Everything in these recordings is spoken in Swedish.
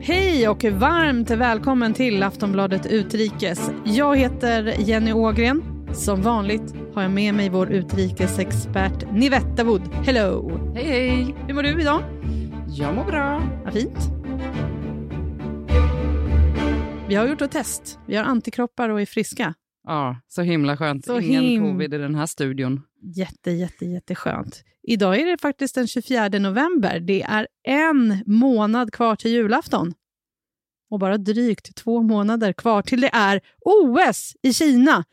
Hej och varmt välkommen till Aftonbladet Utrikes. Jag heter Jenny Ågren. Som vanligt har jag med mig vår utrikesexpert Nivetta Wood. Hello! Hej hej! Hur mår du idag? Jag mår bra. Vad fint. Vi har gjort ett test. Vi har antikroppar och är friska. Ja, så himla skönt. Så Ingen him- covid i den här studion. Jätte, jätte, jätteskönt. Idag är det faktiskt den 24 november. Det är en månad kvar till julafton. Och bara drygt två månader kvar till det är OS i Kina.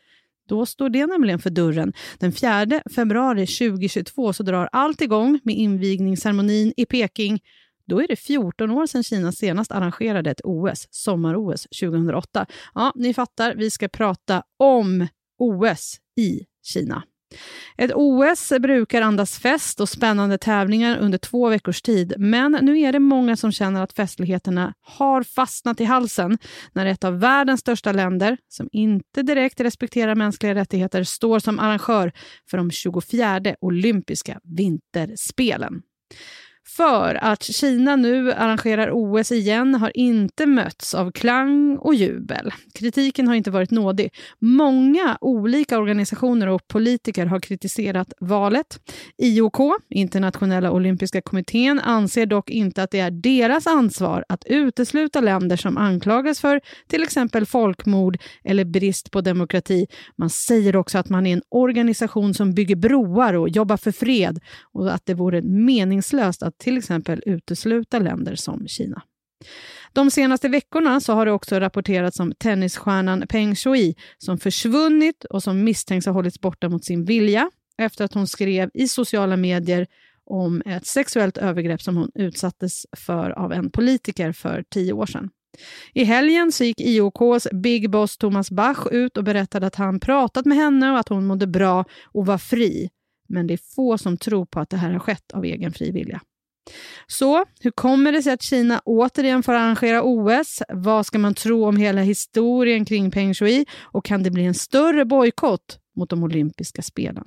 Då står det nämligen för dörren. Den 4 februari 2022 så drar allt igång med invigningsceremonin i Peking. Då är det 14 år sedan Kina senast arrangerade ett OS, sommar-OS 2008. Ja, ni fattar, vi ska prata om OS i Kina. Ett OS brukar andas fest och spännande tävlingar under två veckors tid, men nu är det många som känner att festligheterna har fastnat i halsen när ett av världens största länder, som inte direkt respekterar mänskliga rättigheter, står som arrangör för de 24 olympiska vinterspelen. För att Kina nu arrangerar OS igen har inte mötts av klang och jubel. Kritiken har inte varit nådig. Många olika organisationer och politiker har kritiserat valet. IOK, Internationella olympiska kommittén, anser dock inte att det är deras ansvar att utesluta länder som anklagas för till exempel folkmord eller brist på demokrati. Man säger också att man är en organisation som bygger broar och jobbar för fred och att det vore meningslöst att till exempel utesluta länder som Kina. De senaste veckorna så har det också rapporterats om tennisstjärnan Peng Shui som försvunnit och som misstänks ha hållits borta mot sin vilja efter att hon skrev i sociala medier om ett sexuellt övergrepp som hon utsattes för av en politiker för tio år sedan. I helgen så gick IOKs Big Boss Thomas Bach ut och berättade att han pratat med henne och att hon mådde bra och var fri. Men det är få som tror på att det här har skett av egen fri vilja. Så hur kommer det sig att Kina återigen får arrangera OS? Vad ska man tro om hela historien kring Peng Shui? Och kan det bli en större bojkott mot de olympiska spelen?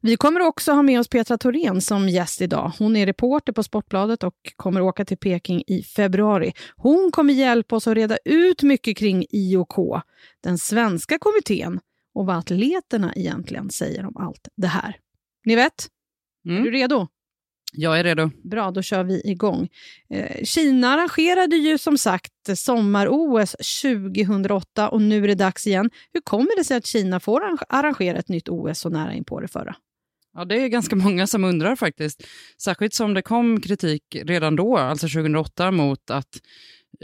Vi kommer också ha med oss Petra Thorén som gäst idag. Hon är reporter på Sportbladet och kommer åka till Peking i februari. Hon kommer hjälpa oss att reda ut mycket kring IOK, den svenska kommittén och vad atleterna egentligen säger om allt det här. Ni vet, är Mm. du redo? Jag är redo. Bra, då kör vi igång. Eh, Kina arrangerade ju som sagt sommar-OS 2008 och nu är det dags igen. Hur kommer det sig att Kina får arrange- arrangera ett nytt OS så nära in på det förra? Ja, det är ganska många som undrar faktiskt. Särskilt som det kom kritik redan då, alltså 2008, mot att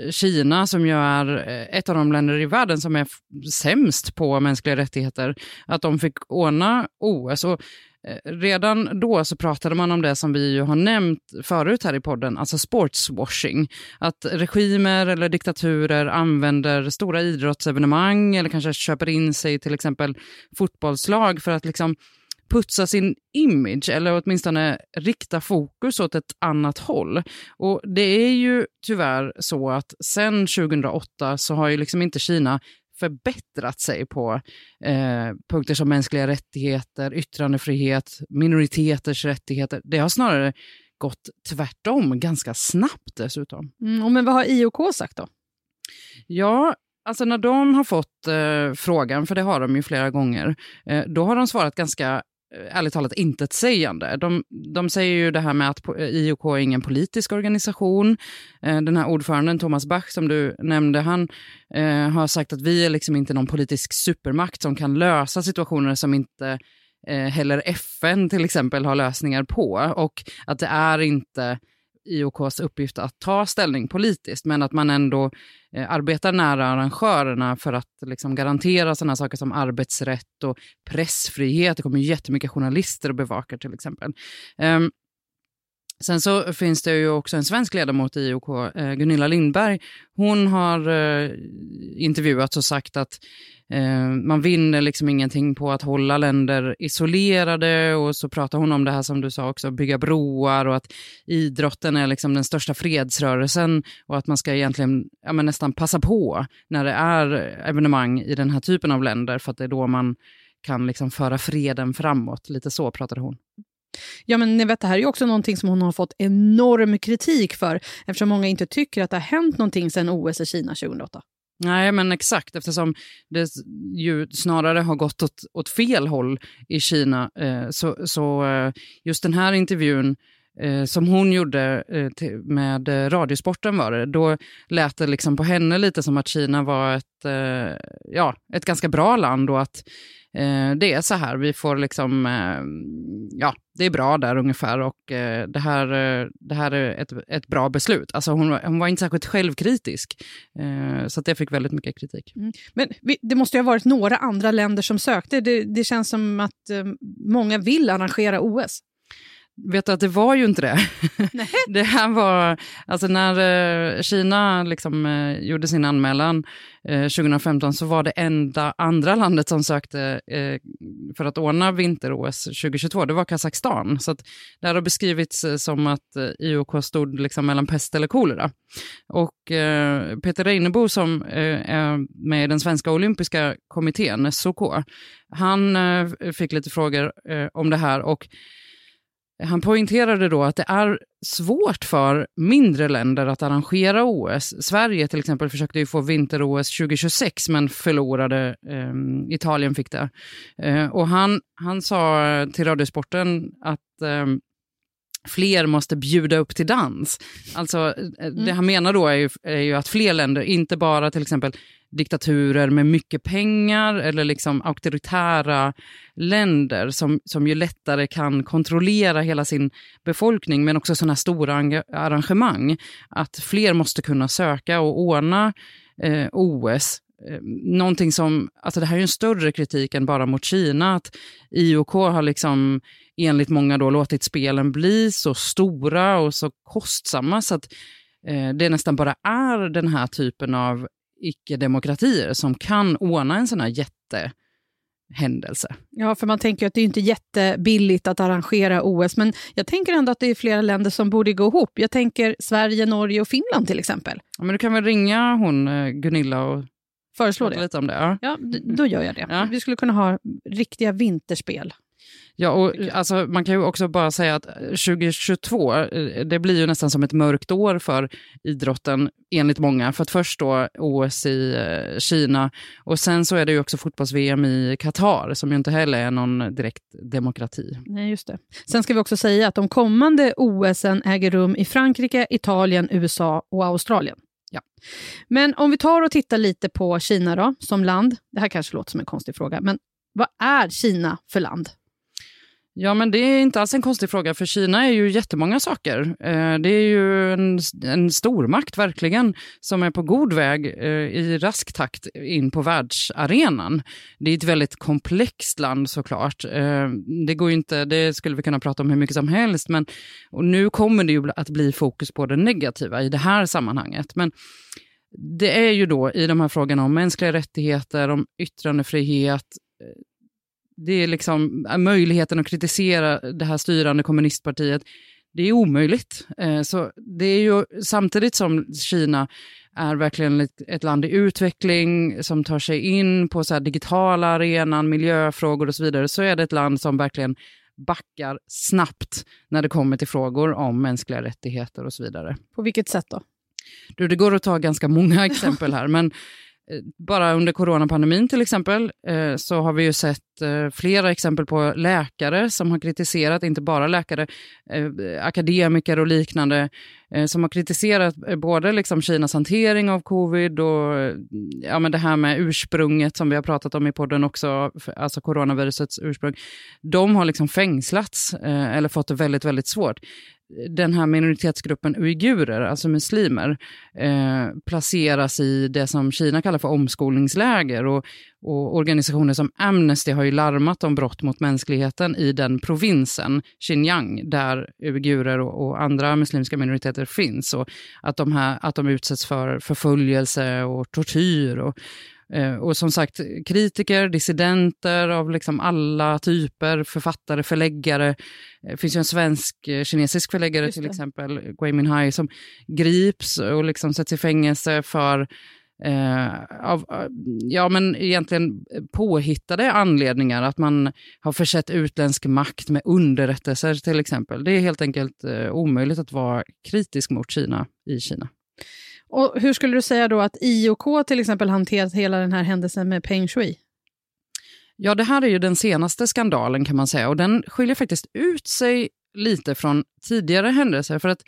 eh, Kina, som ju är eh, ett av de länder i världen som är sämst på mänskliga rättigheter, att de fick ordna OS. Och Eh, redan då så pratade man om det som vi ju har nämnt förut här i podden, alltså sportswashing. Att regimer eller diktaturer använder stora idrottsevenemang eller kanske köper in sig i till exempel fotbollslag för att liksom putsa sin image eller åtminstone rikta fokus åt ett annat håll. Och det är ju tyvärr så att sen 2008 så har ju liksom inte Kina förbättrat sig på eh, punkter som mänskliga rättigheter, yttrandefrihet, minoriteters rättigheter. Det har snarare gått tvärtom, ganska snabbt dessutom. Mm, och men vad har IOK sagt då? Ja, alltså när de har fått eh, frågan, för det har de ju flera gånger, eh, då har de svarat ganska Eh, ärligt talat intetsägande. De, de säger ju det här med att eh, IOK är ingen politisk organisation. Eh, den här ordföranden Thomas Bach som du nämnde, han eh, har sagt att vi är liksom inte någon politisk supermakt som kan lösa situationer som inte eh, heller FN till exempel har lösningar på. Och att det är inte IOKs uppgift att ta ställning politiskt, men att man ändå eh, arbetar nära arrangörerna för att liksom, garantera sådana saker som arbetsrätt och pressfrihet. Det kommer jättemycket journalister och bevakar till exempel. Ehm, Sen så finns det ju också en svensk ledamot i IOK, eh, Gunilla Lindberg. Hon har eh, intervjuats och sagt att eh, man vinner liksom ingenting på att hålla länder isolerade och så pratar hon om det här som du sa också, bygga broar och att idrotten är liksom den största fredsrörelsen och att man ska egentligen ja, men nästan passa på när det är evenemang i den här typen av länder för att det är då man kan liksom föra freden framåt. Lite så pratade hon. Ja, men ni vet, det här är ju också någonting som hon har fått enorm kritik för eftersom många inte tycker att det har hänt någonting sedan OS i Kina 2008. Nej, men exakt, eftersom det ju snarare har gått åt, åt fel håll i Kina. Eh, så, så eh, just den här intervjun eh, som hon gjorde eh, till, med eh, Radiosporten var det, då lät det liksom på henne lite som att Kina var ett, eh, ja, ett ganska bra land och att Eh, det är så här, vi får liksom, eh, ja, det är bra där ungefär och eh, det, här, eh, det här är ett, ett bra beslut. Alltså hon, hon var inte särskilt självkritisk, eh, så det fick väldigt mycket kritik. Mm. Men vi, det måste ju ha varit några andra länder som sökte. Det, det känns som att eh, många vill arrangera OS. Vet du att det var ju inte det. det här var, alltså när eh, Kina liksom, eh, gjorde sin anmälan eh, 2015 så var det enda andra landet som sökte eh, för att ordna vinter-OS 2022, det var Kazakstan. Så att det här har beskrivits eh, som att eh, IOK stod liksom mellan pest eller kolera. Och Peter Reinebo som är med i den svenska olympiska kommittén, SOK, han fick lite frågor om det här och han poängterade då att det är svårt för mindre länder att arrangera OS. Sverige till exempel försökte ju få vinter-OS 2026 men förlorade. Eh, Italien fick det. Eh, och han, han sa till Radiosporten att eh, fler måste bjuda upp till dans. Alltså, eh, mm. Det han menar då är ju, är ju, att fler länder, inte bara till exempel diktaturer med mycket pengar eller liksom auktoritära länder som, som ju lättare kan kontrollera hela sin befolkning, men också sådana stora arrangemang. Att fler måste kunna söka och ordna eh, OS någonting som, alltså det här är en större kritik än bara mot Kina, att IOK har liksom enligt många då låtit spelen bli så stora och så kostsamma så att eh, det nästan bara är den här typen av icke-demokratier som kan ordna en sån här jättehändelse. Ja, för man tänker att det är inte jättebilligt att arrangera OS, men jag tänker ändå att det är flera länder som borde gå ihop. Jag tänker Sverige, Norge och Finland till exempel. Ja, men du kan väl ringa hon eh, Gunilla och föreslå det? Lite om det ja. ja, då gör jag det. Ja. Vi skulle kunna ha riktiga vinterspel. Ja, och alltså, man kan ju också bara säga att 2022, eh, det blir ju nästan som ett mörkt år för idrotten, enligt många. För att först då OS i eh, Kina och sen så är det ju också fotbolls-VM i Qatar, som ju inte heller är någon direkt demokrati. Nej, just det. Sen ska vi också säga att de kommande OS äger rum i Frankrike, Italien, USA och Australien. Ja. Men om vi tar och tittar lite på Kina då, som land. Det här kanske låter som en konstig fråga, men vad är Kina för land? Ja, men det är inte alls en konstig fråga, för Kina är ju jättemånga saker. Eh, det är ju en, en stormakt, verkligen, som är på god väg eh, i rask takt in på världsarenan. Det är ett väldigt komplext land såklart. Eh, det, går inte, det skulle vi kunna prata om hur mycket som helst, men och nu kommer det ju att bli fokus på det negativa i det här sammanhanget. Men det är ju då i de här frågorna om mänskliga rättigheter, om yttrandefrihet, det är liksom äh, möjligheten att kritisera det här styrande kommunistpartiet. Det är omöjligt. Eh, så det är ju samtidigt som Kina är verkligen ett, land i utveckling som tar sig in på så här digitala arenan, miljöfrågor och så vidare, så är det ett land som verkligen backar snabbt när det kommer till frågor om mänskliga rättigheter och så vidare. På vilket sätt då? Du, det går att ta ganska många exempel här, men Eh, bara under coronapandemin till exempel eh, så har vi ju sett eh, flera exempel på läkare som har kritiserat, inte bara läkare, akademiker och liknande, som har kritiserat både liksom Kinas hantering av covid och ja, men det här med ursprunget som vi har pratat om i podden också, alltså coronavirusets ursprung. De har liksom fängslats eller fått det väldigt, väldigt svårt den här minoritetsgruppen uigurer, alltså muslimer, eh, placeras i det som Kina kallar för omskolningsläger. Och, och, organisationer som Amnesty har ju larmat om brott mot mänskligheten i den provinsen, Xinjiang, där uigurer och, och, andra muslimska minoriteter finns. Och att de, här, att de utsätts för förföljelse och tortyr. Och, och som sagt, kritiker, dissidenter av liksom alla typer, författare, förläggare. Det eh, finns ju en svensk-kinesisk eh, förläggare till exempel, Gui Minhai, som grips och liksom sätts i fängelse för eh, av ja, men egentligen påhittade anledningar. Att man har försett utländsk makt med underrättelser till exempel. Det är helt enkelt eh, omöjligt att vara kritisk mot Kina i Kina. Och hur skulle du säga då att IOK till exempel hanterat hela den här händelsen med Peng Shui? Ja, det här är ju den senaste skandalen kan man säga och den skiljer faktiskt ut sig lite från tidigare händelser. För att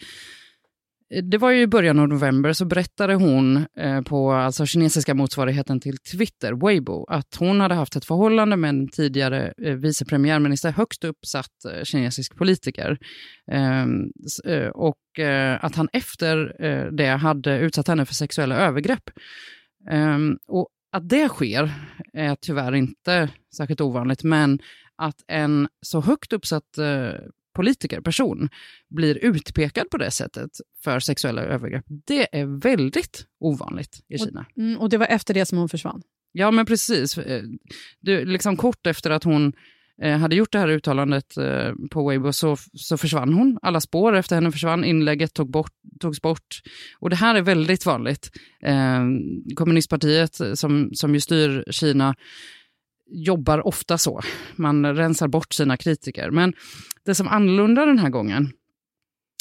det var ju i början av november så berättade hon eh, på alltså kinesiska motsvarigheten till Twitter, Weibo, att hon hade haft ett förhållande med en tidigare eh, vice premiärminister, högt uppsatt eh, kinesisk politiker. Ehm, eh, och eh, att han efter eh, det hade utsatt henne för sexuella övergrepp. Ehm, och att det sker är tyvärr inte särskilt ovanligt, men att en så högt uppsatt politiker, person, blir utpekad på det sättet för sexuella övergrepp, det är väldigt ovanligt i Kina. Och, mm, och det var efter det som hon försvann? Ja, men precis. Eh, du, liksom kort efter att hon eh, hade gjort det här uttalandet eh, på Weibo så, så försvann hon. Alla spår efter henne försvann, inlägget tog bort, togs bort. Och det här är väldigt vanligt. Eh, kommunistpartiet som, som ju styr Kina jobbar ofta så. Man rensar bort sina kritiker. Men det som annorlunda den här gången,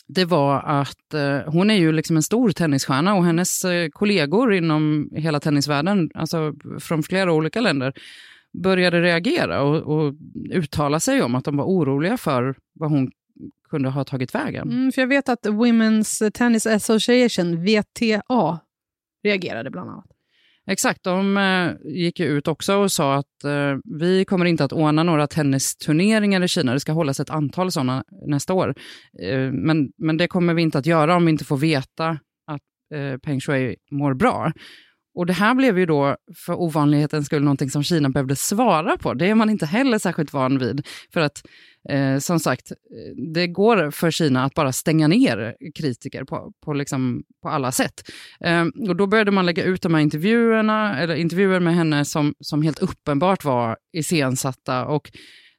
det var att eh, hon är ju liksom en stor tennisstjärna och hennes eh, kollegor inom hela tennisvärlden, alltså från flera olika länder, började reagera och, och uttala sig om att de var oroliga för vad hon kunde ha tagit vägen. Mm, för jag vet att Women's Tennis Association, WTA, reagerade bland annat. Exakt, de eh, gick ju ut också och sa att eh, vi kommer inte att ordna några tennisturneringar i Kina. Det ska hållas ett antal sådana nästa år. Eh, men, men det kommer vi inte att göra om vi inte får veta att eh, Peng Shui mår bra. Och det här blev ju då för ovanlighetens skull någonting som Kina behövde svara på. Det är man inte heller särskilt van vid. För att eh, som sagt, det går för Kina att bara stänga ner kritiker på, på, liksom, på alla sätt. Eh, och då började man lägga ut de här intervjuerna, eller intervjuer med henne som, som helt uppenbart var iscensatta. Och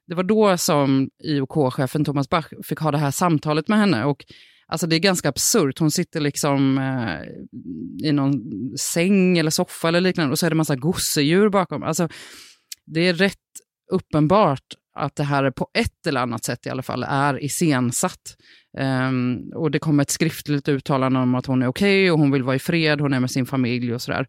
det var då som IOK-chefen Thomas Bach fick ha det här samtalet med henne. Och Alltså det är ganska absurt. Hon sitter liksom eh, i någon säng eller soffa eller liknande och så är det massa gosedjur bakom. Alltså det är rätt uppenbart att det här på ett eller annat sätt i alla fall är iscensatt. Um, och det kommer ett skriftligt uttalande om att hon är okej okay och hon vill vara i fred, hon är med sin familj och sådär.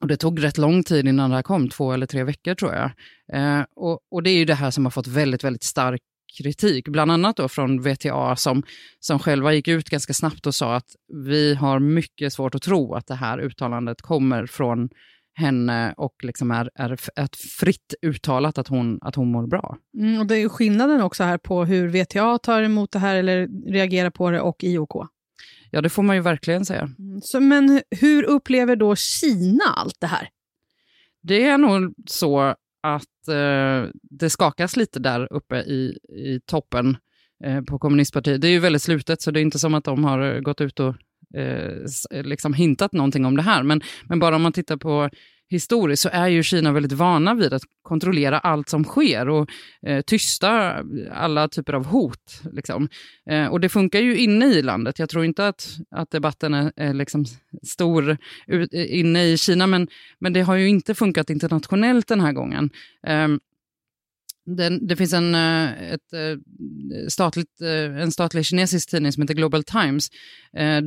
Och det tog rätt lång tid innan det här kom, två eller tre veckor tror jag. Uh, och, och, det är ju det här som har fått väldigt, väldigt stark kritik, bland annat då från VTA som, som själva gick ut ganska snabbt och sa att vi har mycket svårt att tro att det här uttalandet kommer från henne och liksom är, är ett fritt uttalat att hon, att hon mår bra. Mm, och Det är skillnaden också här på hur VTA tar emot det här eller reagerar på det och IOK. Ja, det får man ju verkligen säga. Mm, så, men hur upplever då Kina allt det här? Det är nog så att eh, det skakas lite där uppe i, i toppen eh, på kommunistpartiet. Det är ju väldigt slutet, så det är inte som att de har eh, gått ut och eh, liksom hintat någonting om det här. Men, men bara om man tittar på historiskt så är ju Kina väldigt vana vid att kontrollera allt som sker och eh, tysta alla typer av hot. Liksom. Eh, och det funkar ju inne i landet. Jag tror inte att, att debatten är, är liksom stor eh, inne i Kina, men, men det har ju inte funkat internationellt den här gången. Eh, den, det finns en, eh, ett, eh, statligt, eh, en statlig kinesisk tidning som heter Global Times.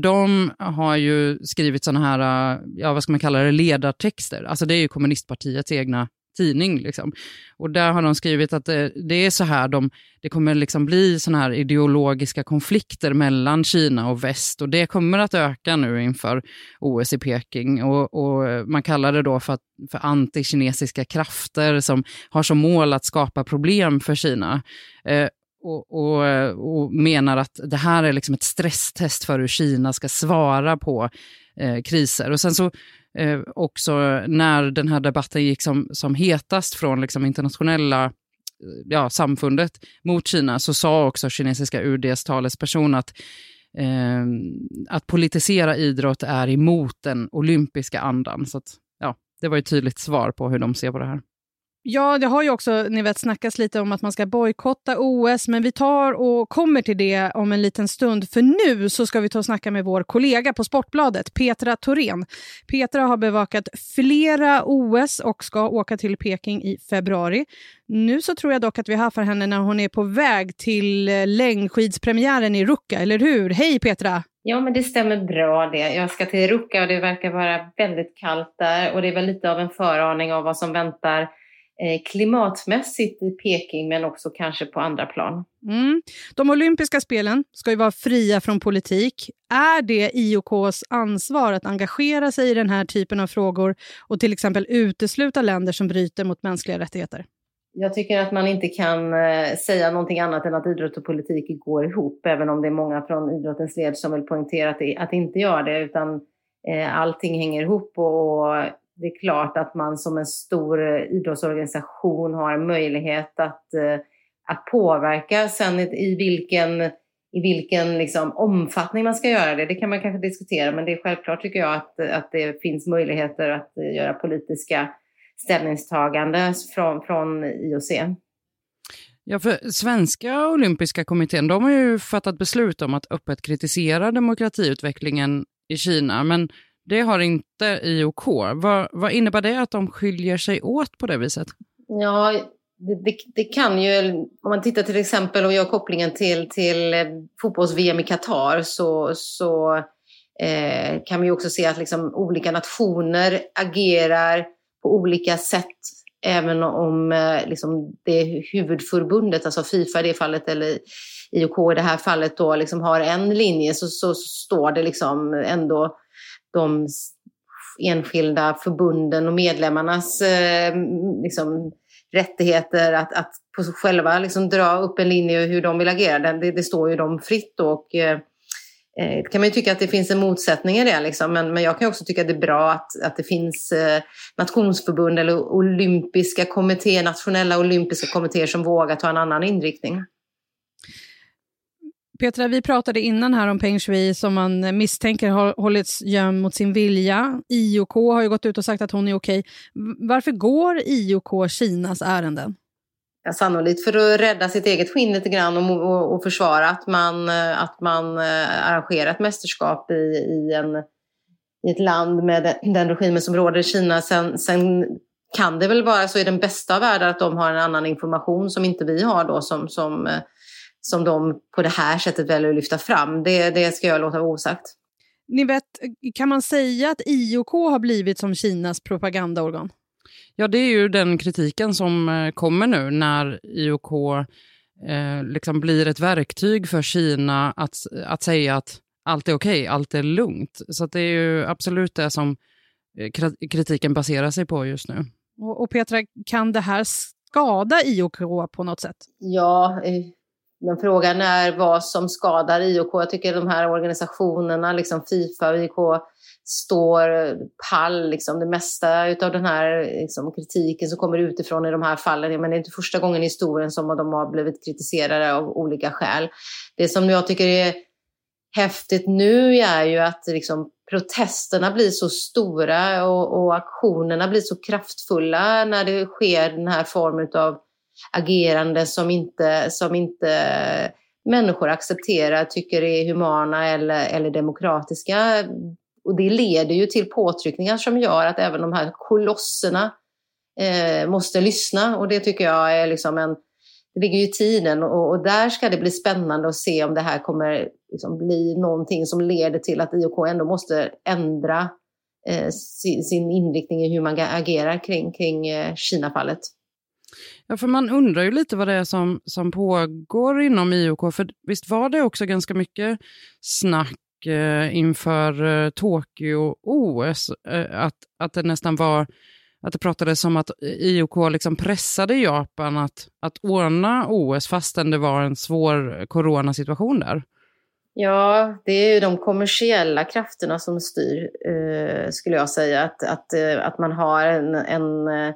De har ju skrivit sådana här, ja, vad ska man kalla det, ledartexter. Alltså det är ju kommunistpartiets egna tidning. Liksom. Och där har de skrivit att det, det är så här de, det kommer liksom bli såna här ideologiska konflikter mellan Kina och väst och det kommer att öka nu inför OS i Peking. Och, och eh, man kallar det då för, för antikinesiska krafter som har som mål att skapa problem för Kina. Eh, och, och, eh, och, menar att det här är liksom ett stresstest för hur Kina ska svara på eh, kriser. Och sen så eh, också när den här debatten gick som, som hetast från liksom internationella eh, ja, samfundet mot Kina så sa också kinesiska UDs talesperson att eh, att politisera idrott är emot den olympiska andan. Så att, ja, det var ett tydligt svar på hur de ser på det här. Ja, det har ju också ni vet, snackats lite om att man ska bojkotta OS, men vi tar och kommer till det om en liten stund. För nu så ska vi ta och snacka med vår kollega på Sportbladet, Petra Thorén. Petra har bevakat flera OS och ska åka till Peking i februari. Nu så tror jag dock att vi har för henne när hon är på väg till eh, längdskidspremiären i Ruka, eller hur? Hej Petra! Ja, men det stämmer bra det. Jag ska till Ruka och det verkar vara väldigt kallt där och det är väl lite av en föraning av vad som väntar klimatmässigt i Peking men också kanske på andra plan. Mm. De olympiska spelen ska ju vara fria från politik. Är det IOKs ansvar att engagera sig i den här typen av frågor och till exempel utesluta länder som bryter mot mänskliga rättigheter? Jag tycker att man inte kan eh, säga någonting annat än att idrott och politik går ihop, även om det är många från idrottens led som vill poängtera att det, att inte gör det, utan eh, allting hänger ihop och, det är klart att man som en stor eh, idrottsorganisation har möjlighet att, eh, att påverka. Sen i vilken, i vilken liksom omfattning man ska göra det, det kan man kanske diskutera, men det är självklart tycker jag att, att det finns möjligheter att göra politiska ställningstaganden från, från IOC. Ja, för Svenska olympiska kommittén de har ju fattat beslut om att öppet kritisera demokratiutvecklingen i Kina, men det har inte IOK. Vad, vad innebär det att de skiljer sig åt på det viset? Ja, det, det, det, kan ju, om man tittar till exempel och gör kopplingen till, till eh, fotbolls-VM i Qatar så, så eh, kan vi också se att liksom olika nationer agerar på olika sätt. Även om eh, liksom det huvudförbundet, alltså Fifa i det fallet eller IOK i det här fallet då liksom har en linje så, så, så står det liksom ändå de enskilda förbunden och medlemmarnas eh, liksom, rättigheter att, att på sig själva liksom, dra upp en linje hur de vill agera. Det, det står ju dem fritt. Och, eh, eh, kan man ju tycka att det finns en motsättning i det, liksom. men, men jag kan också tycka att det är bra att, att det finns eh, nationsförbund eller olympiska kommittéer, nationella olympiska kommittéer som vågar ta en annan inriktning. Petra, vi pratade innan här om Peng Shui som man misstänker har hållits gömd mot sin vilja. IOK har ju gått ut och sagt att hon är okej. Varför går IOK Kinas ärenden? Ja, sannolikt för att rädda sitt eget skinn lite grann och, och, och försvara att man, eh, att man eh, arrangerar ett mästerskap i, i, en, i ett land med den regimen som råder i Kina. Sen, sen kan det väl vara så i den bästa av världar att de har en annan information som inte vi har då som, som eh, som de på det här sättet väljer att lyfta fram. Det, det ska jag låta vara osagt. Ni vet, kan man säga att IOK har blivit som Kinas propagandaorgan? Ja, det är ju den kritiken som eh, kommer nu när IOK eh, liksom blir ett verktyg för Kina att, att säga att allt är okej, okay, allt är lugnt. Så det är ju absolut det som eh, kritiken baserar sig på just nu. Och, och Petra, kan det här skada IOK på något sätt? Ja, men frågan är vad som skadar IOK. Jag tycker de här organisationerna, liksom Fifa och IOK, står pall. Liksom. Det mesta av den här liksom, kritiken som kommer utifrån i de här fallen, men det är inte första gången i historien som de har blivit kritiserade av olika skäl. Det som jag tycker är häftigt nu är ju att liksom, protesterna blir så stora och, och aktionerna blir så kraftfulla när det sker den här formen av agerande som inte, som inte människor accepterar, tycker är humana eller, eller demokratiska. Och det leder ju till påtryckningar som gör att även de här kolosserna eh, måste lyssna. Och det tycker jag är liksom en, det ligger ju i tiden och, och, där ska det bli spännande att se om det här kommer liksom bli någonting som leder till att IOK ändå måste ändra eh, sin, sin, inriktning i hur man agerar kring, kring eh, Kinafallet. Ja, för man undrar ju lite vad det är som, som pågår inom IOK. För visst var det också ganska mycket snack eh, inför eh, Tokyo-OS, eh, att, att det nästan var att det pratades om att IOK liksom pressade Japan att, att ordna OS fastän det var en svår coronasituation där. Ja, det är ju de kommersiella krafterna som styr, eh, skulle jag säga. Att, att, eh, att man har en, en Eh,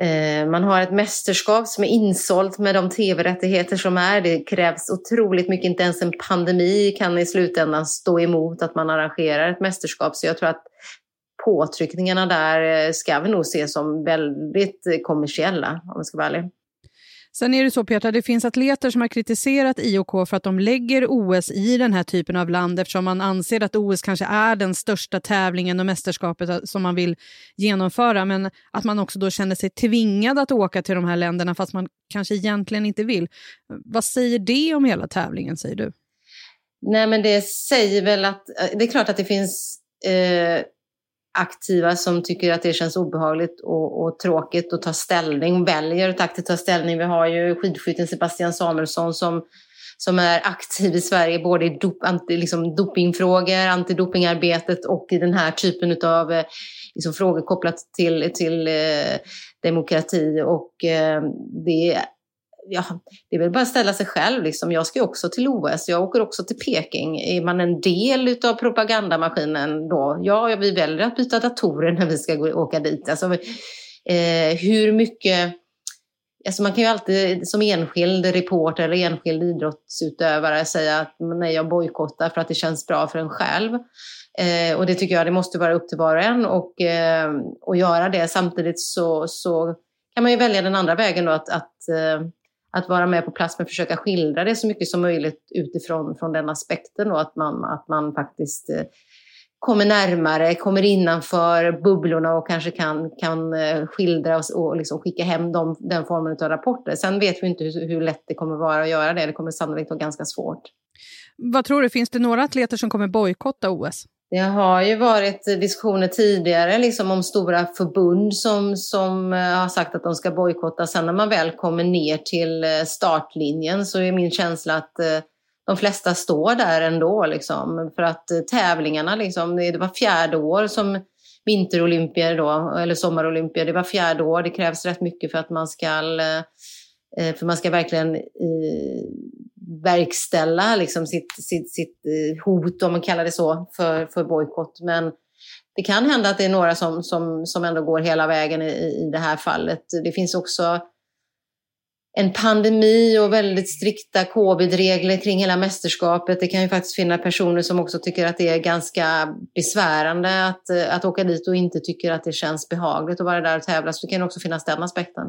Eh, man har ett mästerskap som är insålt med de tv-rättigheter som är. Det krävs otroligt mycket, inte ens en pandemi kan i slutändan stå emot att man arrangerar ett mästerskap. Så jag tror att påtryckningarna där eh, ska vi nog se som väldigt kommersiella, om jag ska vara ärlig. Sen är det så Petra, det finns atleter som har kritiserat IOK för att de lägger OS i den här typen av land eftersom man anser att OS kanske är den största tävlingen och mästerskapet eh, som man vill genomföra. Men att man också då känner sig tvingad att åka till de här länderna fast man kanske egentligen inte vill. Vad säger det om hela tävlingen, säger du? Nej, men det säger väl att eh, det är klart att det finns eh, aktiva som tycker att det känns obehagligt och, och tråkigt att ta ställning, väljer att aktivt ta ställning. Vi har ju skidskytten Sebastian Samuelsson som, som är aktiv i Sverige både i dop, anti, liksom dopingfrågor, antidopingarbetet och i den här typen av eh, liksom frågor kopplat till, till eh, demokrati. Och eh, det ja, det är väl bara att ställa sig själv. Liksom. Jag ska ju också till OS, jag åker också till Peking. Är man en del av propagandamaskinen då? Ja, vi väljer att byta datorer när vi ska gå, åka dit. Alltså, eh, hur mycket... Alltså man kan ju alltid som enskild reporter eller enskild idrottsutövare säga att nej, jag bojkottar för att det känns bra för en själv. Eh, och det tycker jag det måste vara upp till var och en och, eh, och göra det. Samtidigt så, så kan man ju välja den andra vägen då att, att eh, att vara med på plats men försöka skildra det så mycket som möjligt utifrån från den aspekten då, att man, att man faktiskt eh, kommer närmare, kommer innanför bubblorna och kanske kan, kan eh, skildra och, och liksom skicka hem dem, den formen av rapporter. Sen vet vi inte hur, hur lätt det kommer vara att göra det. Det kommer sannolikt vara ganska svårt. Vad tror du, finns det några atleter som kommer bojkotta OS? Det har ju varit diskussioner tidigare liksom om stora förbund som, som eh, har sagt att de ska bojkotta. Sen när man väl kommer ner till eh, startlinjen så är min känsla att eh, de flesta står där ändå. Liksom, för att tävlingarna, liksom, det var fjärde år som vinterolympier då, eller sommarolympier. Det var fjärde år. Det krävs rätt mycket för att man ska, för man ska verkligen verkställa liksom sitt, sitt, sitt eh, hot, om man kallar det så, för, för bojkott. Men det kan hända att det är några som, som, som ändå går hela vägen i, i det här fallet. Det finns också en pandemi och väldigt strikta covid-regler kring hela mästerskapet. Det kan ju faktiskt finnas personer som också tycker att det är ganska besvärande att, eh, att åka dit och inte tycker att det känns behagligt att vara där och tävla. Så det kan också finnas den aspekten.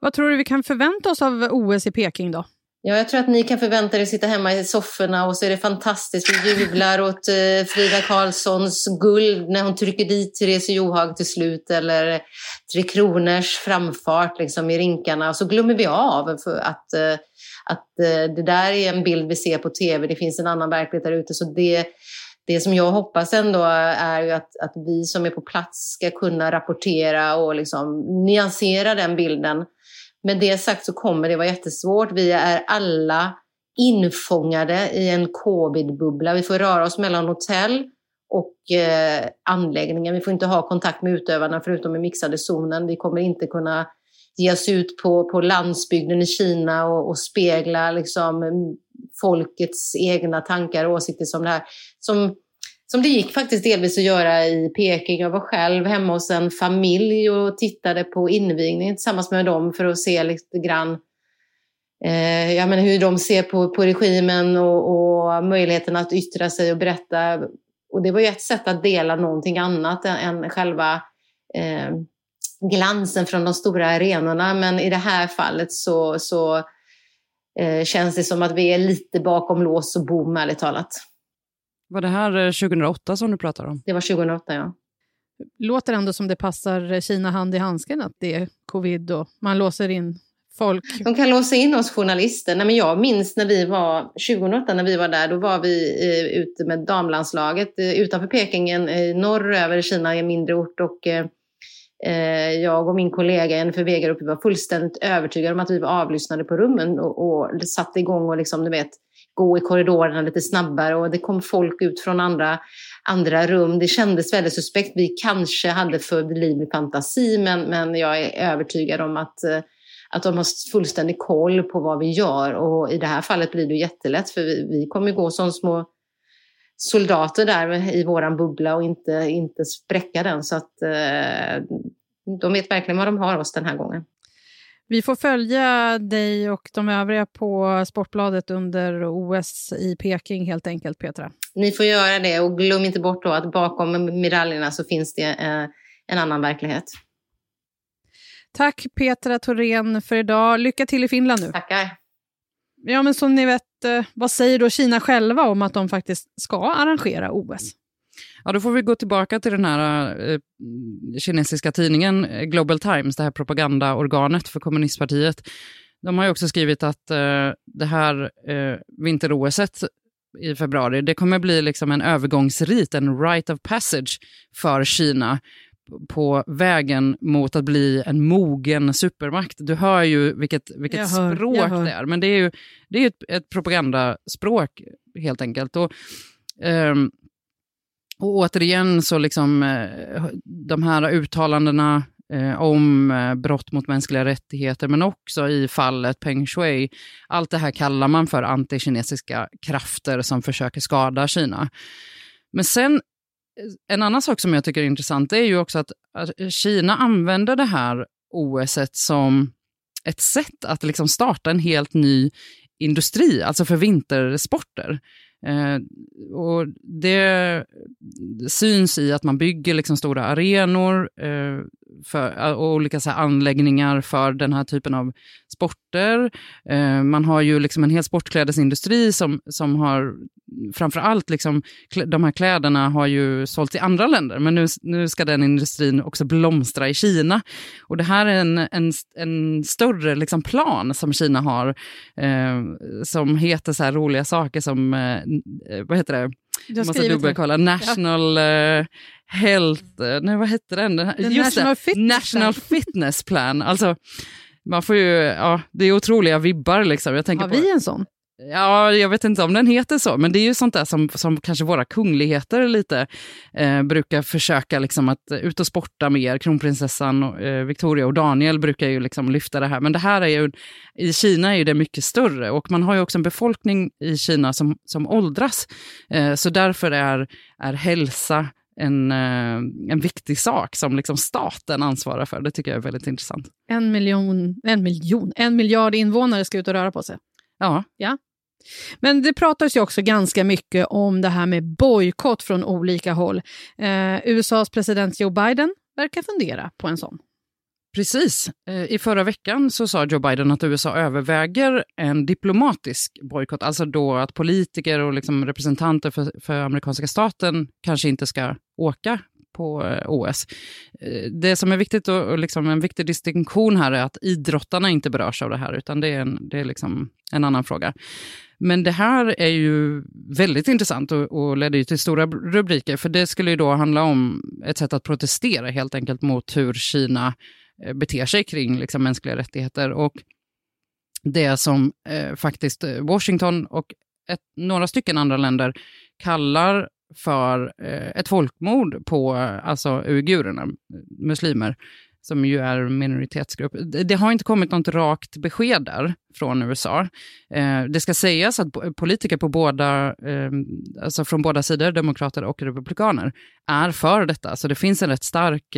Vad tror du vi kan förvänta oss av OS i Peking då? Ja, jag tror att ni kan förvänta er att sitta hemma i sofforna och så är det fantastiskt. Vi jublar åt eh, Frida Karlssons guld när hon trycker dit Therese Johaug till slut eller Tre Kronors framfart liksom, i rinkarna. Och så glömmer vi av för att, eh, att eh, det där är en bild vi ser på tv. Det finns en annan verklighet där ute. Så det, det som jag hoppas ändå är ju att, att vi som är på plats ska kunna rapportera och liksom nyansera den bilden med det sagt så kommer det vara jättesvårt. Vi är alla infångade i en covid-bubbla. Vi får röra oss mellan hotell och eh, anläggningar. Vi får inte ha kontakt med utövarna förutom i mixade zonen. Vi kommer inte kunna ge oss ut på, på landsbygden i Kina och, och spegla liksom, mm, folkets egna tankar och åsikter som det här. Som som det gick faktiskt delvis att göra i Peking. Jag var själv hemma hos en familj och tittade på invigningen tillsammans med dem för att se lite grann eh, ja, men hur de ser på, på regimen och, och möjligheten att yttra sig och berätta. Och det var ju ett sätt att dela någonting annat än, än själva eh, glansen från de stora arenorna. Men i det här fallet så, så eh, känns det som att vi är lite bakom lås och bom, ärligt talat. Var det här 2008 eh, som du pratar om? Det var 2008, ja. Låter ändå som det passar Kina hand i handsken att det är covid och man låser in folk. De kan låsa in oss journalister. Nej, men jag minns när vi var 2008 när vi var där, då var vi eh, ute med damlandslaget eh, utanför Peking, eh, norröver Kina, i en mindre ort. Och, eh, eh jag och min kollega Jennifer Wegerup var fullständigt övertygade om att vi var avlyssnade på rummen och, och satte igång och liksom, du vet, gå i korridorerna lite snabbare och det kom folk ut från andra, andra rum. Det kändes väldigt suspekt. Vi kanske hade för livlig fantasi men, men jag är övertygad om att, eh, att de har fullständig koll på vad vi gör och i det här fallet blir det jättelätt för vi, vi kommer gå som små soldater där i våran bubbla och inte, inte spräcka den så att eh, de vet verkligen vad de har oss den här gången. Vi får följa dig och de övriga på Sportbladet under OS i Peking helt enkelt, Petra. Ni får göra det och glöm inte bort då att bakom medaljerna så finns det eh, en annan verklighet. Tack Petra Thorén för idag. Lycka till i Finland nu. Tackar. Ja, men som ni vet, eh, vad säger då Kina själva om att de faktiskt ska arrangera OS? Ja, då får vi gå tillbaka till den här eh, kinesiska tidningen eh, Global Times, det här propagandaorganet för kommunistpartiet. De har ju också skrivit att eh, det här eh, vinter-OS i februari, det kommer bli liksom en övergångsrit, en rite of passage för Kina på vägen mot att bli en mogen supermakt. Du hör ju vilket, vilket hör, språk det är, men det är ju det är ett, ett propagandaspråk helt enkelt. Och, um, och återigen så liksom eh, de här uttalandena eh, om eh, brott mot mänskliga rättigheter, men också i fallet Peng Shui. Allt det här kallar man för antikinesiska krafter som försöker skada Kina. Men sen, en annan sak som jag tycker är intressant är ju också att, att Kina använder det här OS som ett sätt att liksom starta en helt ny industri, alltså för vintersporter. Eh, och det syns i att man bygger liksom stora arenor eh, för, eh, och olika så anläggningar för den här typen av sporter. Eh, man har ju liksom en hel sportklädesindustri som, som har framför allt liksom, de här kläderna har ju sålts i andra länder, men nu, nu ska den industrin också blomstra i Kina. Och det här är en, en, en större liksom plan som Kina har, eh, som heter så här roliga saker som, eh, eh vad heter det? Jag måste dubbelkolla. National ja. uh, Health... Uh, nej, vad hette den? Just National, det, Fitness, National Fitness Plan. Alltså, man får ju, ja, det är otroliga vibbar. Liksom. Jag tänker Har vi på, en sån? Ja, jag vet inte om den heter så, men det är ju sånt där som, som kanske våra kungligheter lite eh, brukar försöka liksom att ut och sporta mer. Kronprinsessan och, eh, Victoria och Daniel brukar ju liksom lyfta det här, men det här är ju, i Kina är det mycket större och man har ju också en befolkning i Kina som, som åldras. Eh, så därför är, är hälsa en, eh, en viktig sak som liksom staten ansvarar för. Det tycker jag är väldigt intressant. En miljon, en miljon, en miljard invånare ska ut och röra på sig. Ja. ja. Men det pratas ju också ganska mycket om det här med bojkott från olika håll. Eh, USAs president Joe Biden verkar fundera på en sån. Precis. Eh, I förra veckan så sa Joe Biden att USA överväger en diplomatisk bojkott, alltså då att politiker och liksom representanter för, för amerikanska staten kanske inte ska åka på eh, OS. Eh, det som är viktigt och, liksom en viktig distinktion här är att idrottarna inte berörs av det här, utan det är en, det är liksom en annan fråga. Men det här är ju väldigt intressant och, och ledde ju till stora rubriker, för det skulle ju då handla om ett sätt att protestera helt enkelt mot hur Kina eh, beter sig kring liksom, mänskliga rättigheter. Och det som eh, faktiskt Washington och ett, några stycken andra länder kallar för eh, ett folkmord på alltså, uigurerna, muslimer, som ju är minoritetsgrupp. Det har inte kommit något rakt besked där från USA. Eh, det ska sägas att politiker på båda, eh, alltså från båda sidor, demokrater och republikaner, är för detta. Så det finns en rätt stark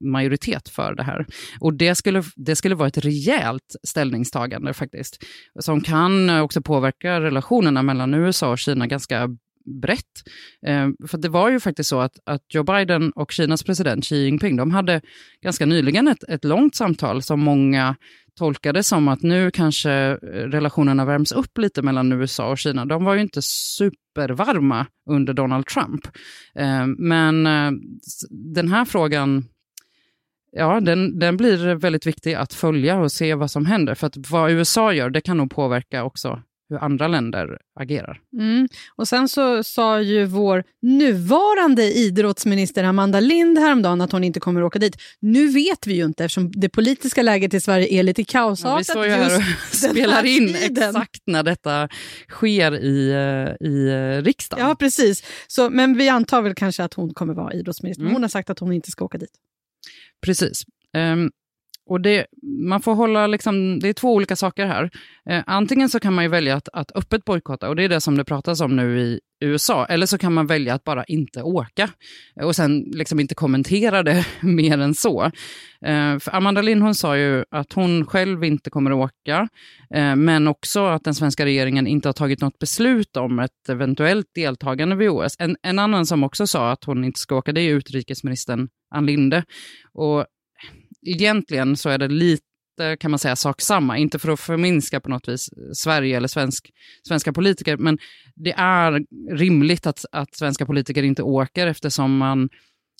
majoritet för det här. Och det skulle, det skulle vara ett rejält ställningstagande faktiskt, som kan också påverka relationerna mellan USA och Kina ganska brett. Eh, för det var ju faktiskt så att, att Joe Biden och Kinas president Xi Jinping, de hade ganska nyligen ett, ett långt samtal som många tolkade som att nu kanske eh, relationerna värms upp lite mellan USA och Kina. De var ju inte supervarma under Donald Trump. Eh, men eh, den här frågan Ja, den, den blir väldigt viktig att följa och se vad som händer. För att vad USA gör, det kan nog påverka också hur andra länder agerar. Mm. Och Sen så sa ju vår nuvarande idrottsminister Amanda Lind häromdagen att hon inte kommer att åka dit. Nu vet vi ju inte eftersom det politiska läget i Sverige är lite kaosartat. Ja, vi står ju här och spelar in exakt när detta sker i, eh, i eh, riksdagen. Ja, precis. Så, men vi antar väl kanske att hon kommer vara idrottsminister. Mm. Hon har sagt att hon inte ska åka dit. Precis. Um, och det, man får hålla liksom, det är två olika saker här. Eh, antingen så kan man ju välja att, att öppet bojkotta, och det är det som det pratas om nu i USA, eller så kan man välja att bara inte åka och sen liksom inte kommentera det mer än så. Eh, för Amanda Lind hon sa ju att hon själv inte kommer att åka, eh, men också att den svenska regeringen inte har tagit något beslut om ett eventuellt deltagande vid OS. En, en annan som också sa att hon inte ska åka, det är utrikesministern Ann Linde. Och egentligen så är det lite kan man säga sak samma, inte för att förminska på något vis Sverige eller svensk, svenska politiker, men det är rimligt att, att svenska politiker inte åker eftersom man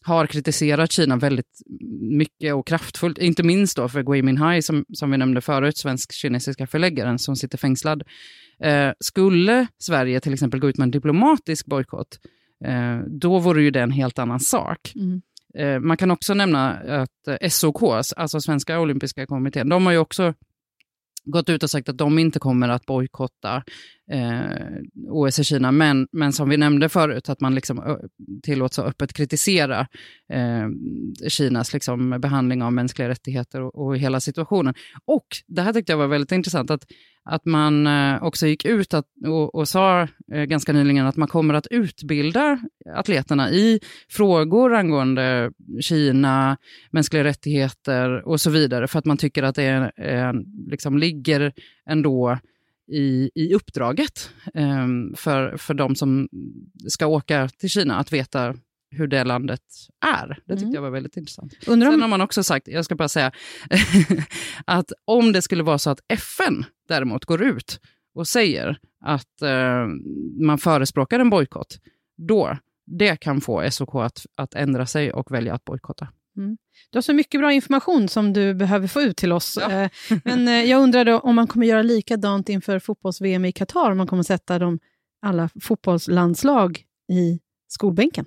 har kritiserat Kina väldigt mycket och kraftfullt, inte minst då för Gui Minhai som, som vi nämnde förut, svensk-kinesiska förläggaren som sitter fängslad. Eh, skulle Sverige till exempel gå ut med en diplomatisk bojkott, eh, då vore ju det en helt annan sak. Mm. Eh, man kan också nämna att eh, SOK, alltså Svenska Olympiska Kommittén, de har ju också gått ut och sagt att de inte kommer att bojkotta eh, OS i Kina, men, men som vi nämnde förut, att man liksom tillåts att öppet kritisera eh, Kinas liksom behandling av mänskliga rättigheter och, och, hela situationen. Och det här tyckte jag var väldigt intressant, att att man eh, också gick ut att, och, och sa eh, ganska nyligen att man kommer att utbilda atleterna i frågor angående Kina, mänskliga rättigheter och så vidare, för att man tycker att det är, eh, liksom ligger ändå i, i uppdraget eh, för, för de som ska åka till Kina, att veta hur det landet är. Det tyckte mm. jag var väldigt intressant. Undrar om... Sen har man också sagt, jag ska bara säga, att om det skulle vara så att FN däremot går ut och säger att eh, man förespråkar en bojkott, då det kan få SOK att, att ändra sig och välja att bojkotta. Mm. Du har så mycket bra information som du behöver få ut till oss. Ja. Eh, men eh, jag undrar om man kommer göra likadant inför fotbolls-VM i Qatar, om man kommer sätta de, alla fotbollslandslag i skolbänken?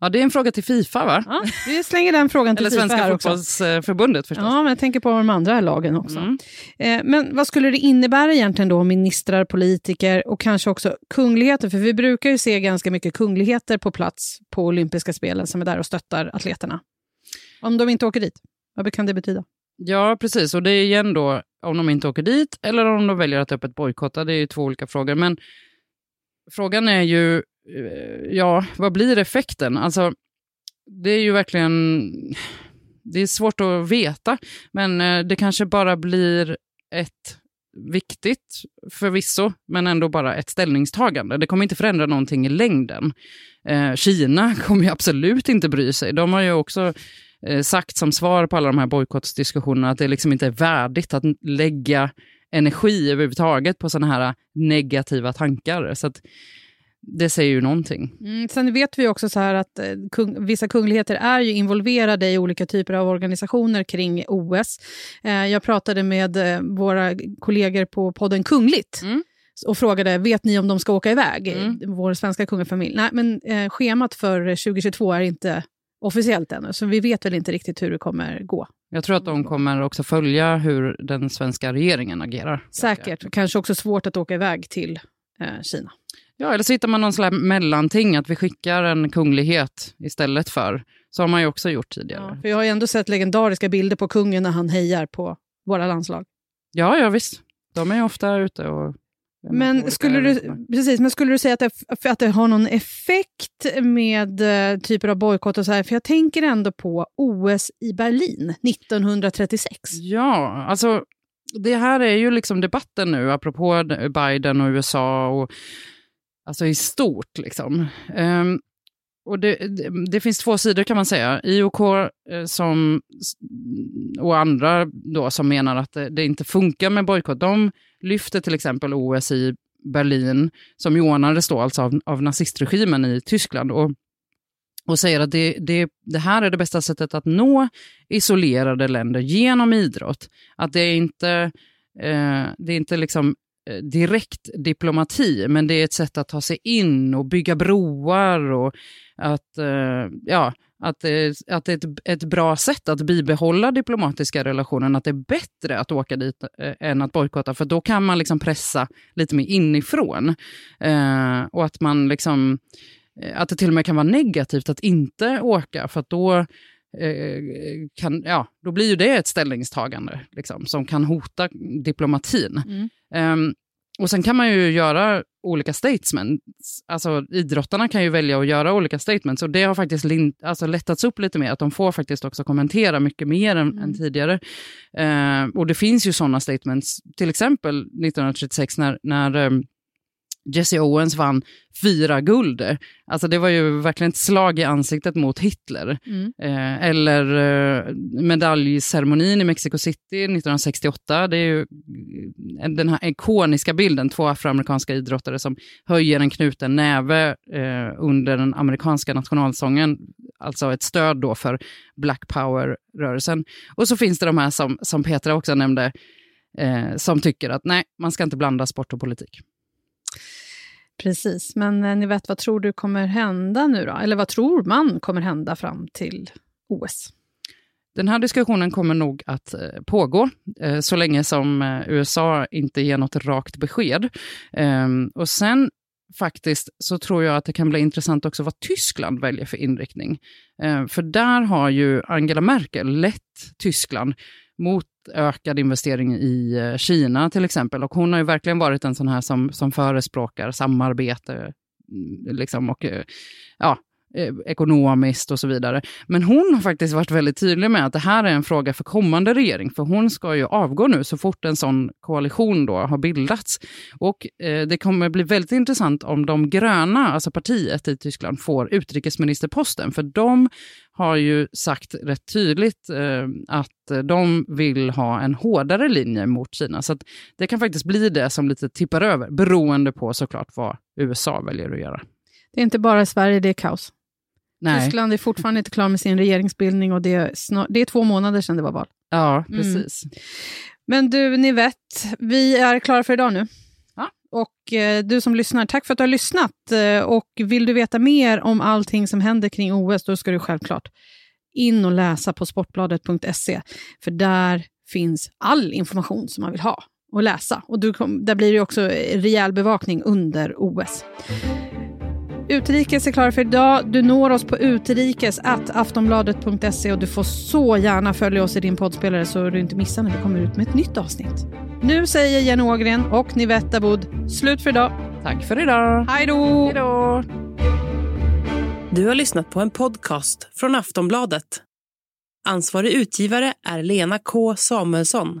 Ja, det är en fråga till Fifa, va? Ja, vi slänger den frågan till Eller Fifa Svenska fotbollsförbundet förstås. Ja, men jag tänker på de andra lagen också. Mm. Eh, men vad skulle det innebära egentligen då, ministrar, politiker och kanske också kungligheter? För vi brukar ju se ganska mycket kungligheter på plats på olympiska spelen som är där och stöttar atleterna. Om de inte åker dit, vad kan det betyda? Ja, precis. Och det är igen då om de inte åker dit eller om de väljer att öppet bojkotta. Det är ju två olika frågor. Men frågan är ju eh, ja, vad blir effekten? Alltså, det är ju verkligen... Det är svårt att veta, men eh, det kanske bara blir ett viktigt förvisso, men ändå bara ett ställningstagande. Det kommer inte förändra någonting i längden. Eh, Kina kommer ju absolut inte bry sig. De har ju också eh, sagt som svar på alla de här bojkottsdiskussionerna att det liksom inte är värdigt att lägga energi överhuvudtaget på sådana här negativa tankar. Så att, det säger ju någonting. Mm, sen vet vi också så här att eh, kung, vissa kungligheter är ju involverade i olika typer av organisationer kring OS. Eh, jag pratade med eh, våra kollegor på podden Kungligt mm. och frågade, vet ni om de ska åka iväg? Mm. Vår svenska kungafamilj. Nej, men eh, schemat för 2022 är inte officiellt ännu, så vi vet väl inte riktigt hur det kommer gå. Jag tror att de kommer också följa hur den svenska regeringen agerar. Säkert, kanske också svårt att åka iväg till eh, Kina. Ja, eller så hittar man någon slags mellanting, att vi skickar en kunglighet istället för. Så har man ju också gjort tidigare. Ja, för jag har ju ändå sett legendariska bilder på kungen när han hejar på våra landslag. Ja, ja visst. De är ofta ute och... Men skulle, du, precis, men skulle du säga att det, att det har någon effekt med uh, typer av bojkott och så här? För jag tänker ändå på OS i Berlin 1936. Ja, alltså det här är ju liksom debatten nu, apropå Biden och USA och Alltså i stort liksom. Um, och det, det, det, finns två sidor kan man säga. IOK eh, som, och andra då som menar att det, det inte funkar med bojkott, de lyfter till exempel OS i Berlin, som ordnades då alltså av, av nazistregimen i Tyskland. Och, och säger att det, det, det här är det bästa sättet att nå isolerade länder genom idrott. Att det är inte, eh, det är inte liksom Eh, direkt diplomati, men det är ett sätt att ta sig in och bygga broar och att, eh, ja, att, det, att det är ett, ett bra sätt att bibehålla diplomatiska relationer, att det är bättre att åka dit eh, än att bojkotta, för då kan man liksom pressa lite mer inifrån. Eh, och att man liksom, eh, att det till och med kan vara negativt att inte åka, för att då kan, ja, då blir ju det ett ställningstagande liksom, som kan hota diplomatin. Mm. Um, och sen kan man ju göra olika statements. Alltså idrottarna kan ju välja att göra olika statements och det har faktiskt alltså, lättats upp lite mer, att de får faktiskt också kommentera mycket mer än, Mm. än tidigare. Eh, och det finns ju sådana statements, till exempel 1936 när, när eh, Jesse Owens vann fyra guld. Alltså det var ju verkligen ett slag i ansiktet mot Hitler. Mm. Eh, eller eh, medaljceremonin i Mexico City 1968. Det är ju eh, den här ikoniska bilden, två afroamerikanska idrottare som höjer en knuten näve eh, under den amerikanska nationalsången. Alltså ett stöd då för Black Power-rörelsen. Och så finns det de här som, som Petra också nämnde, eh, som tycker att nej, man ska inte blanda sport och politik. Precis, men eh, ni vet vad tror du kommer hända nu då? Eller vad tror man kommer hända fram till OS? Den här diskussionen kommer nog att eh, pågå eh, så länge som eh, USA inte ger något rakt besked. Ehm, och sen faktiskt så tror jag att det kan bli intressant också vad Tyskland väljer för inriktning. Ehm, för där har ju Angela Merkel lett Tyskland mot ökad investering i eh, Kina till exempel. Och hon har ju verkligen varit en sån här som, som förespråkar samarbete mm, liksom, och eh, ja, eh, ekonomiskt och så vidare. Men hon har faktiskt varit väldigt tydlig med att det här är en fråga för kommande regering, för hon ska ju avgå nu så fort en sån koalition då har bildats. Och eh, det kommer bli väldigt intressant om de gröna, alltså partiet i Tyskland, får utrikesministerposten, för de har ju sagt rätt tydligt eh, att de vill ha en hårdare linje mot Kina. Så att det kan faktiskt bli det som lite tippar över, beroende på såklart vad USA väljer att göra. Det är inte bara i Sverige det är kaos. Nej. Tyskland är fortfarande inte klar med sin regeringsbildning och det är, snar- det är två månader sedan det var val. Ja, Mm. precis. Men du, ni vet, vi är klara för idag nu. Ja. Och eh, du som lyssnar, tack för att du har lyssnat. Eh, och vill du veta mer om allting som händer kring OS, då ska du självklart in och läsa på sportbladet.se. För där finns all information som man vill ha och läsa. Och du kom, där blir det också rejäl bevakning under OS. Utrikes är klara för idag. Du når oss på utrikes aftonbladet.se och du får så gärna följa oss i din poddspelare så du inte missar när vi kommer ut med ett nytt avsnitt. Nu säger Jenny Ågren och Nivette Aboud slut för idag. Tack för idag. Hej då! Hej då! Du har lyssnat på en podcast från Aftonbladet. Ansvarig utgivare är Lena K Samuelsson.